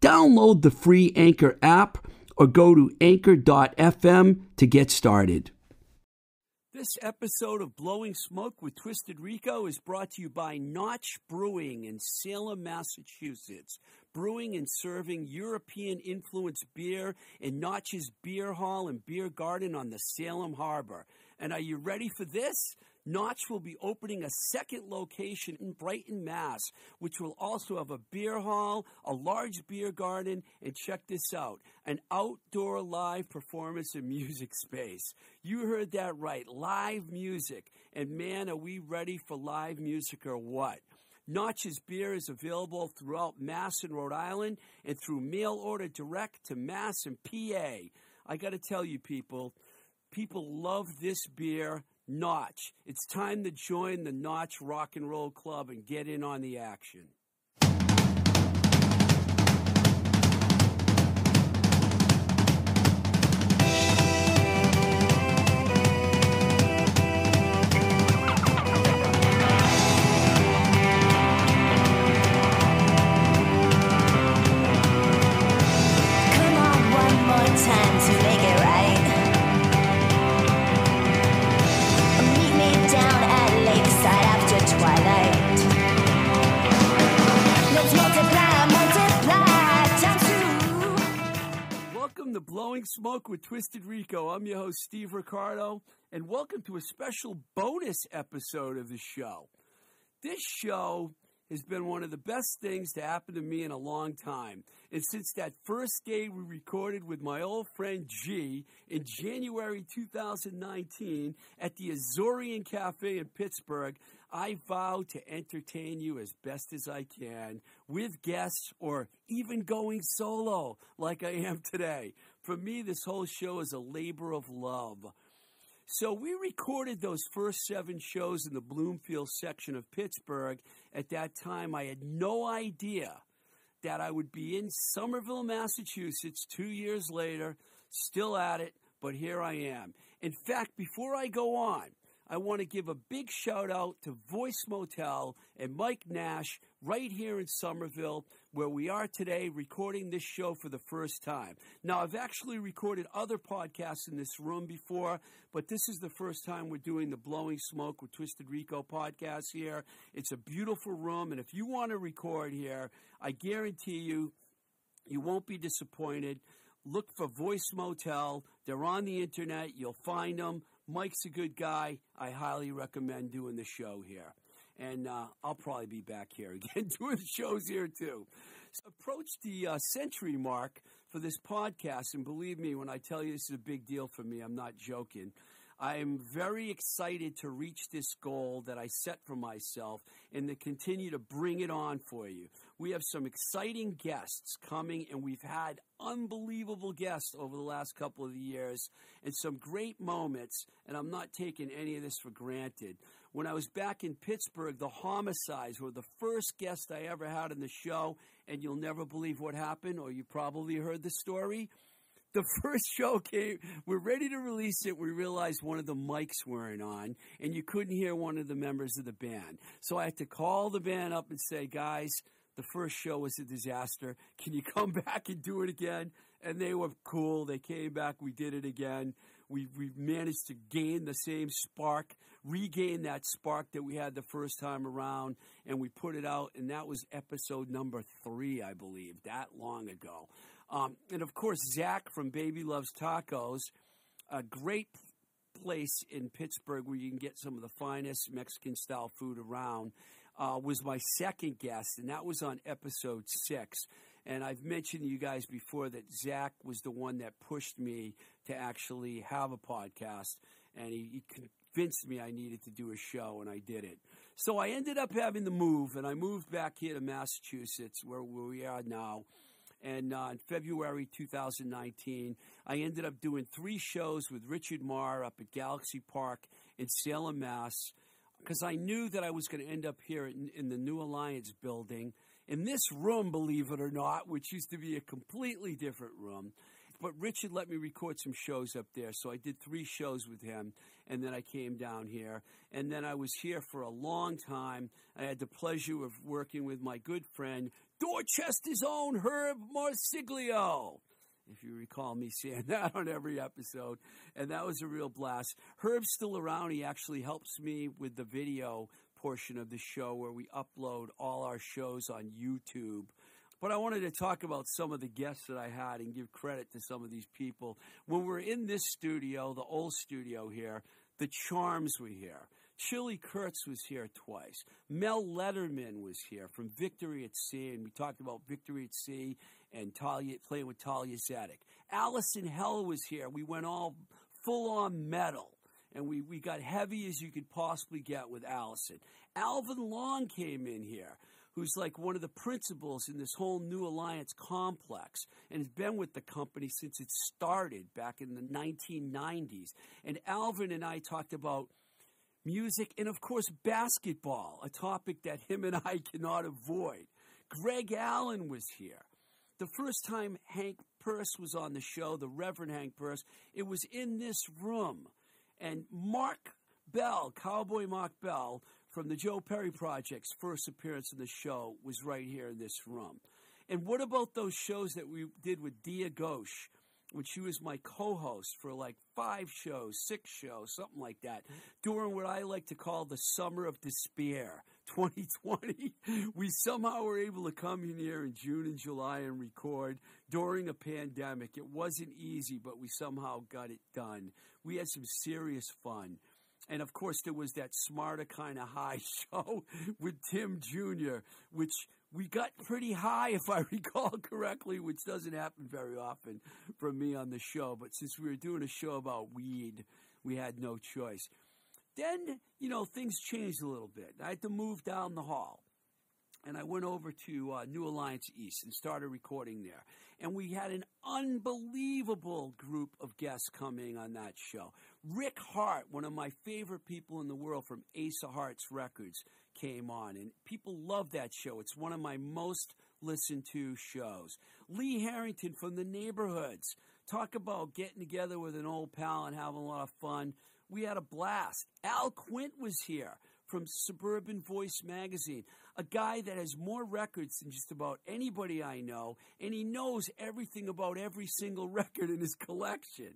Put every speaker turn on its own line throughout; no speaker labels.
Download the free Anchor app or go to anchor.fm to get started. This episode of Blowing Smoke with Twisted Rico is brought to you by Notch Brewing in Salem, Massachusetts. Brewing and serving European influenced beer in Notch's Beer Hall and Beer Garden on the Salem Harbor. And are you ready for this? Notch will be opening a second location in Brighton, Mass, which will also have a beer hall, a large beer garden, and check this out an outdoor live performance and music space. You heard that right live music. And man, are we ready for live music or what? Notch's beer is available throughout Mass and Rhode Island and through mail order direct to Mass and PA. I got to tell you, people, people love this beer. Notch. It's time to join the Notch Rock and Roll Club and get in on the action. Welcome to Blowing Smoke with Twisted Rico. I'm your host, Steve Ricardo, and welcome to a special bonus episode of the show. This show has been one of the best things to happen to me in a long time. And since that first day we recorded with my old friend G in January 2019 at the Azorian Cafe in Pittsburgh, I vow to entertain you as best as I can with guests or even going solo like I am today. For me, this whole show is a labor of love. So we recorded those first seven shows in the Bloomfield section of Pittsburgh. At that time, I had no idea that I would be in Somerville, Massachusetts two years later, still at it, but here I am. In fact, before I go on, I want to give a big shout out to Voice Motel and Mike Nash right here in Somerville, where we are today recording this show for the first time. Now, I've actually recorded other podcasts in this room before, but this is the first time we're doing the Blowing Smoke with Twisted Rico podcast here. It's a beautiful room, and if you want to record here, I guarantee you, you won't be disappointed. Look for Voice Motel. They're on the internet. You'll find them. Mike's a good guy. I highly recommend doing the show here. And uh, I'll probably be back here again doing shows here too. So approach the uh, century mark for this podcast. And believe me, when I tell you this is a big deal for me, I'm not joking. I am very excited to reach this goal that I set for myself and to continue to bring it on for you. We have some exciting guests coming, and we've had unbelievable guests over the last couple of years and some great moments, and I'm not taking any of this for granted. When I was back in Pittsburgh, the homicides were the first guest I ever had on the show, and you'll never believe what happened, or you probably heard the story the first show came, we're ready to release it. We realized one of the mics weren't on, and you couldn't hear one of the members of the band. So I had to call the band up and say, guys, the first show was a disaster. Can you come back and do it again? And they were cool. They came back. We did it again. We, we managed to gain the same spark, regain that spark that we had the first time around, and we put it out. And that was episode number three, I believe, that long ago. Um, and of course, Zach from Baby Loves Tacos, a great place in Pittsburgh where you can get some of the finest Mexican style food around, uh, was my second guest, and that was on episode six. And I've mentioned to you guys before that Zach was the one that pushed me to actually have a podcast, and he, he convinced me I needed to do a show, and I did it. So I ended up having to move, and I moved back here to Massachusetts, where, we are now And uh, in February 2019, I ended up doing three shows with Richard Marr up at Galaxy Park in Salem, Mass, because I knew that I was going to end up here in, in the New Alliance building, in this room, believe it or not, which used to be a completely different room. But Richard let me record some shows up there, so I did three shows with him, and then I came down here. And then I was here for a long time. I had the pleasure of working with my good friend, Dorchester's own Herb Marsiglio if you recall me saying that on every episode. And that was a real blast. Herb's still around. He actually helps me with the video portion of the show where we upload all our shows on YouTube. But I wanted to talk about some of the guests that I had and give credit to some of these people. When we're in this studio, the old studio here, the Charms were here. Chili Kurtz was here twice. Mel Letterman was here from Victory at Sea, and we talked about Victory at Sea and Talia, playing with Talia Zedek. Allison Hell was here. We went all full on metal, and we, we got heavy as you could possibly get with Allison. Alvin Long came in here who's like one of the principals in this whole New Alliance complex and has been with the company since it started back in the 1990s. And Alvin and I talked about music and, of course, basketball, a topic that him and I cannot avoid. Greg Allen was here. The first time Hank Purse was on the show, the Reverend Hank Purse, it was in this room. And Mach Bell, Cowboy Mach Bell, from the Joe Perry Project's first appearance in the show was right here in this room. And what about those shows that we did with Dia Ghosh when she was my co-host for like five shows, six shows, something like that, during what I like to call the summer of despair, 2020. We somehow were able to come in here in June and July and record during a pandemic. It wasn't easy, but we somehow got it done. We had some serious fun. And of course, there was that smarter kind of high show with Tim Jr., which we got pretty high, if I recall correctly, which doesn't happen very often for me on the show. But since we were doing a show about weed, we had no choice. Then, you know, things changed a little bit. I had to move down the hall. And I went over to uh, New Alliance East and started recording there. And we had an unbelievable group of guests coming on that show. Rick Hart, one of my favorite people in the world from Ace of Hearts Records, came on. And people love that show. It's one of my most listened to shows. Lee Harrington from the neighborhoods. Talk about getting together with an old pal and having a lot of fun. We had a blast. Al Quint was here from Suburban Voice magazine, a guy that has more records than just about anybody I know, and he knows everything about every single record in his collection.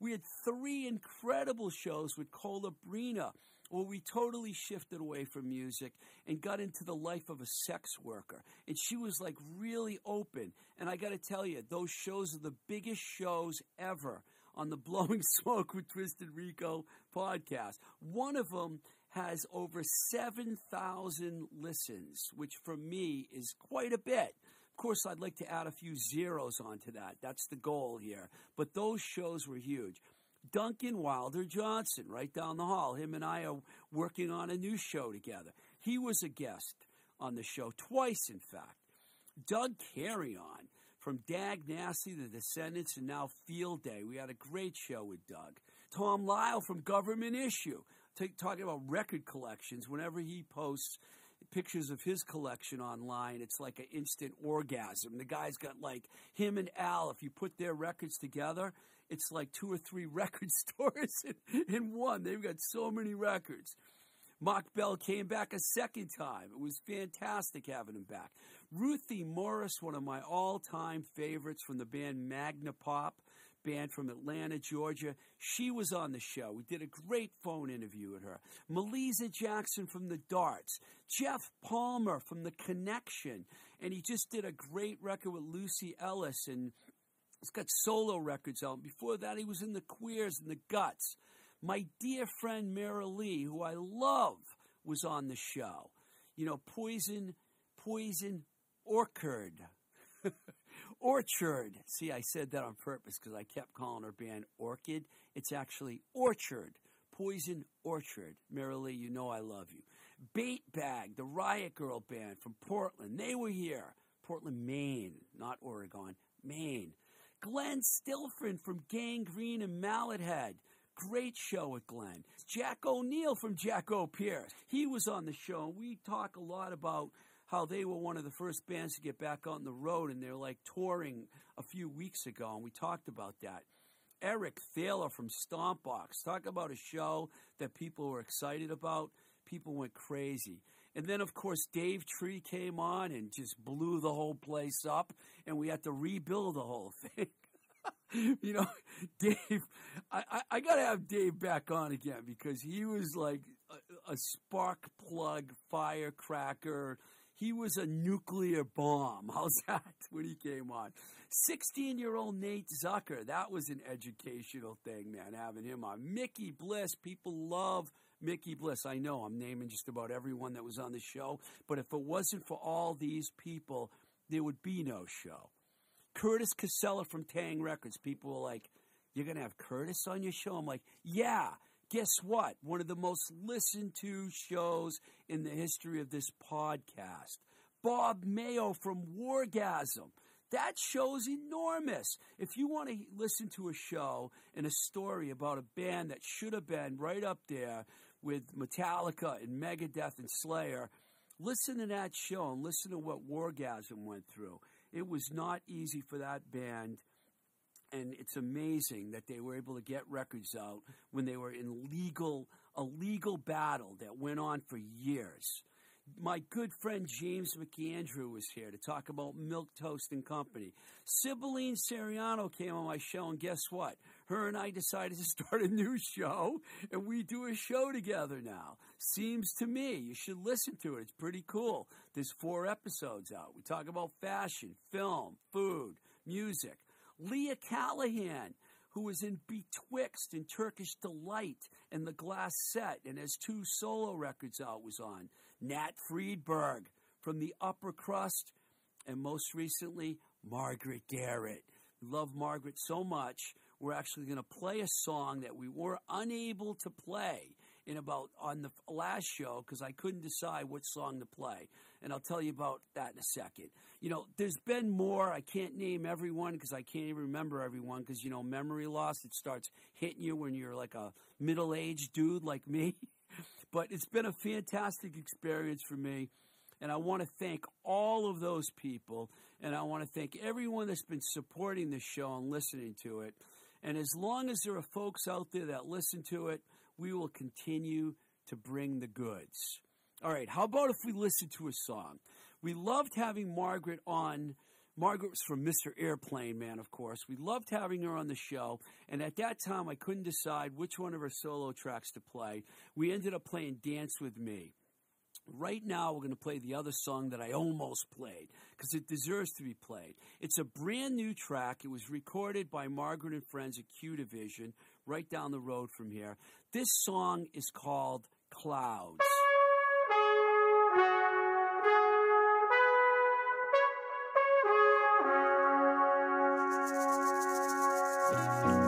We had three incredible shows with Cola Brina, where we totally shifted away from music and got into the life of a sex worker. And she was like really open. And I got to tell you, those shows are the biggest shows ever on the Blowing Smoke with Twisted Rico podcast. One of them has over 7,000 listens, which for me is quite a bit. Of course, I'd like to add a few zeros onto that. That's the goal here. But those shows were huge. Duncan Wilder Johnson, right down the hall. Him and I are working on a new show together. He was a guest on the show, twice, in fact. Doug Carrion from Dag Nasty, The Descendents, and now Field Day. We had a great show with Doug. Tom Lyle from Government Issue, talking about record collections. Whenever he posts pictures of his collection online, it's like an instant orgasm. The guy's got like him and Al, if you put their records together, it's like two or three record stores in, in one. They've got so many records. Mach Bell came back a second time. It was fantastic having him back. Ruthie Morris, one of my all time favorites from the band Magnapop band from Atlanta, Georgia. She was on the show. We did a great phone interview with her. Melissa Jackson from the Darts. Geoff Palmer from The Connection. And he just did a great record with Lucy Ellis and he's got solo records out. Before that, he was in the Queers and the Guts. My dear friend Mara Lee, who I love, was on the show. You know, Poison, Poison Orchard. Orchard. See, I said that on purpose because I kept calling her band Orchid. It's actually Orchard. Poison Orchard. Marilee, you know I love you. Bait Bag, the Riot Girl band from Portland. They were here Portland, Maine, not Oregon, Maine. Glenn Stilfrin from Gangrene and Mallet Head. Great show with Glenn. Jack O'Neill from Jack O'Pierce. He was on the show. We talk a lot about how they were one of the first bands to get back on the road and they're like touring a few weeks ago, and we talked about that. Eric Thaler from Stompbox. Talk about a show that people were excited about. People went crazy. And then, of course, Dave Tree came on and just blew the whole place up, and we had to rebuild the whole thing. you know, Dave, I, I, I got to have Dave back on again because he was like a, a spark plug firecracker. He was a nuclear bomb. How's that when he came on? 16 year old Nate Zucker. That was an educational thing, man, having him on. Mickey Bliss. People love Mickey Bliss. I know I'm naming just about everyone that was on the show, but if it wasn't for all these people, there would be no show. Curtis Casella from Taang Records. People were like, You're going to have Curtis on your show? I'm like, Yeah. Guess what? One of the most listened to shows in the history of this podcast. Bob Mayo from Wargasm. That show's enormous. If you want to listen to a show and a story about a band that should have been right up there with Metallica and Megadeth and Slayer, listen to that show and listen to what Wargasm went through. It was not easy for that band, and it's amazing that they were able to get records out when they were in legal a legal battle that went on for years. My good friend James McAndrew was here to talk about Milk Toast and Company. Sibylline Seriano came on my show, and guess what? Her and I decided to start a new show, and we do a show together now. Seems to me you should listen to it. It's pretty cool. There's four episodes out. We talk about fashion, film, food, music. Leah Callahan, who was in Betwixt and Turkish Delight and The Glass Set and has two solo records out, was on. Nat Freedberg from The Upper Crust, and most recently, Margaret Garrett. Love Margaret so much, we're actually going to play a song that we were unable to play in about on the last show because I couldn't decide what song to play. And I'll tell you about that in a second. You know, there's been more. I can't name everyone because I can't even remember everyone because, you know, memory loss, it starts hitting you when you're like a middle aged dude like me. but it's been a fantastic experience for me. And I want to thank all of those people. And I want to thank everyone that's been supporting the show and listening to it. And as long as there are folks out there that listen to it, we will continue to bring the goods. All right, how about if we listen to a song? We loved having Margaret on. Margaret was from Mr. Airplane Man, of course. We loved having her on the show, and at that time I couldn't decide which one of her solo tracks to play. We ended up playing Dance with Me. Right now, we're going to play the other song that I almost played because it deserves to be played. It's a brand new track. It was recorded by Margaret and Friends at Q Division right down the road from here. This song is called Clouds.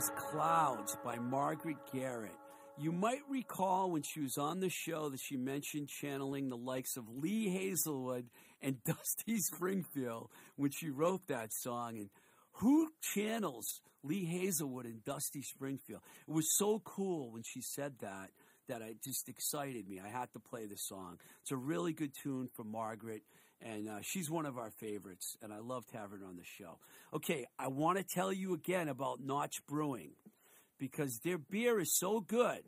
was Clouds by Margaret Garrett. You might recall when she was on the show that she mentioned channeling the likes of Lee Hazlewood and Dusty Springfield when she wrote that song. And who channels Lee Hazlewood and Dusty Springfield? It was so cool when she said that that it just excited me. I had to play the song. It's a really good tune for Margaret, and uh, she's one of our favorites, and I loved having her on the show. Okay, I want to tell you again about Notch Brewing because their beer is so good.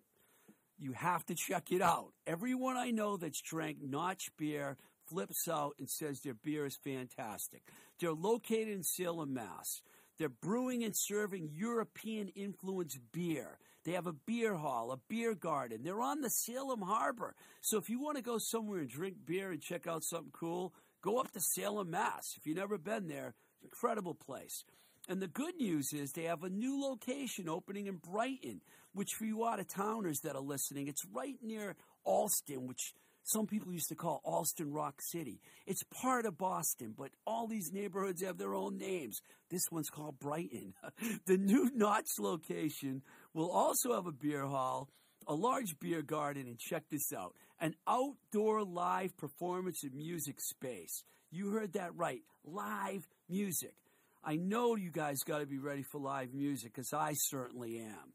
You have to check it out. Everyone I know that's drank Notch beer flips out and says their beer is fantastic. They're located in Salem, Mass. They're brewing and serving European influenced beer. They have a beer hall, a beer garden. They're on the Salem Harbor. So if you want to go somewhere and drink beer and check out something cool, go up to Salem, Mass. If you've never been there, it's incredible place. And the good news is they have a new location opening in Brighton, which for you out of towners that are listening, it's right near Allston, which some people used to call Allston Rock City. It's part of Boston, but all these neighborhoods have their own names. This one's called Brighton. the new Notch location will also have a beer hall, a large beer garden, and check this out an outdoor live performance and music space. You heard that right live music. I know you guys got to be ready for live music because I certainly am.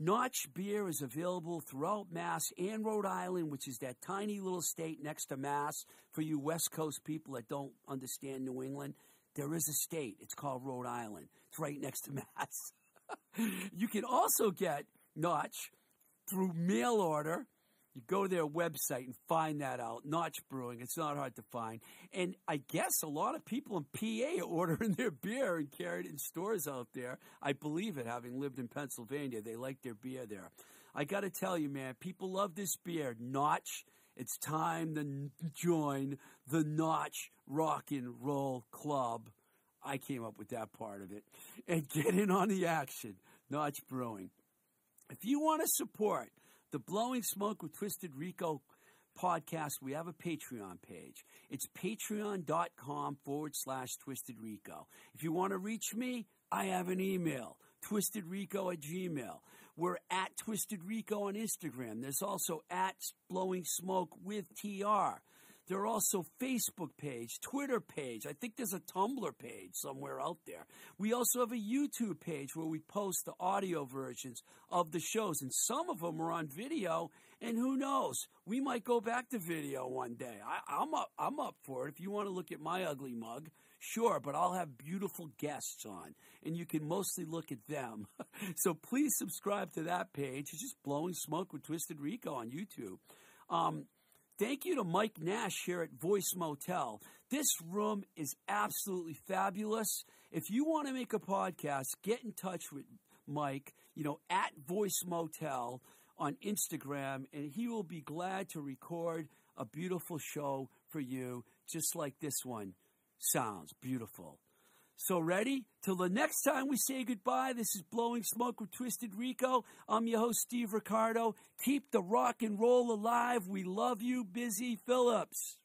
Notch beer is available throughout Mass and Rhode Island, which is that tiny little state next to Mass. For you West Coast people that don't understand New England, there is a state. It's called Rhode Island. It's right next to Mass. you can also get Notch through mail order. You go to their website and find that out. Notch Brewing. It's not hard to find. And I guess a lot of people in PA are ordering their beer and carrying it in stores out there. I believe it, having lived in Pennsylvania. They like their beer there. I got to tell you, man, people love this beer. Notch. It's time to join the Notch Rock and Roll Club. I came up with that part of it. And get in on the action. Notch Brewing. If you want to support the Blowing Smoke with Twisted Rico podcast, we have a Patreon page. It's patreon.com forward slash Twisted Rico. If you want to reach me, I have an email, twistedrico at gmail. We're at Twisted Rico on Instagram. There's also at Blowing Smoke with TR. There are also Facebook page, Twitter page. I think there's a Tumblr page somewhere out there. We also have a YouTube page where we post the audio versions of the shows, and some of them are on video. And who knows? We might go back to video one day. I, I'm up. I'm up for it. If you want to look at my ugly mug, sure. But I'll have beautiful guests on, and you can mostly look at them. so please subscribe to that page. It's just blowing smoke with Twisted Rico on YouTube. Um, Thank you to Mike Nash here at Voice Motel. This room is absolutely fabulous. If you want to make a podcast, get in touch with Mike, you know, at Voice Motel on Instagram, and he will be glad to record a beautiful show for you, just like this one sounds beautiful. So, ready? Till the next time we say goodbye, this is Blowing Smoke with Twisted Rico. I'm your host, Steve Ricardo. Keep the rock and roll alive. We love you, Busy Phillips.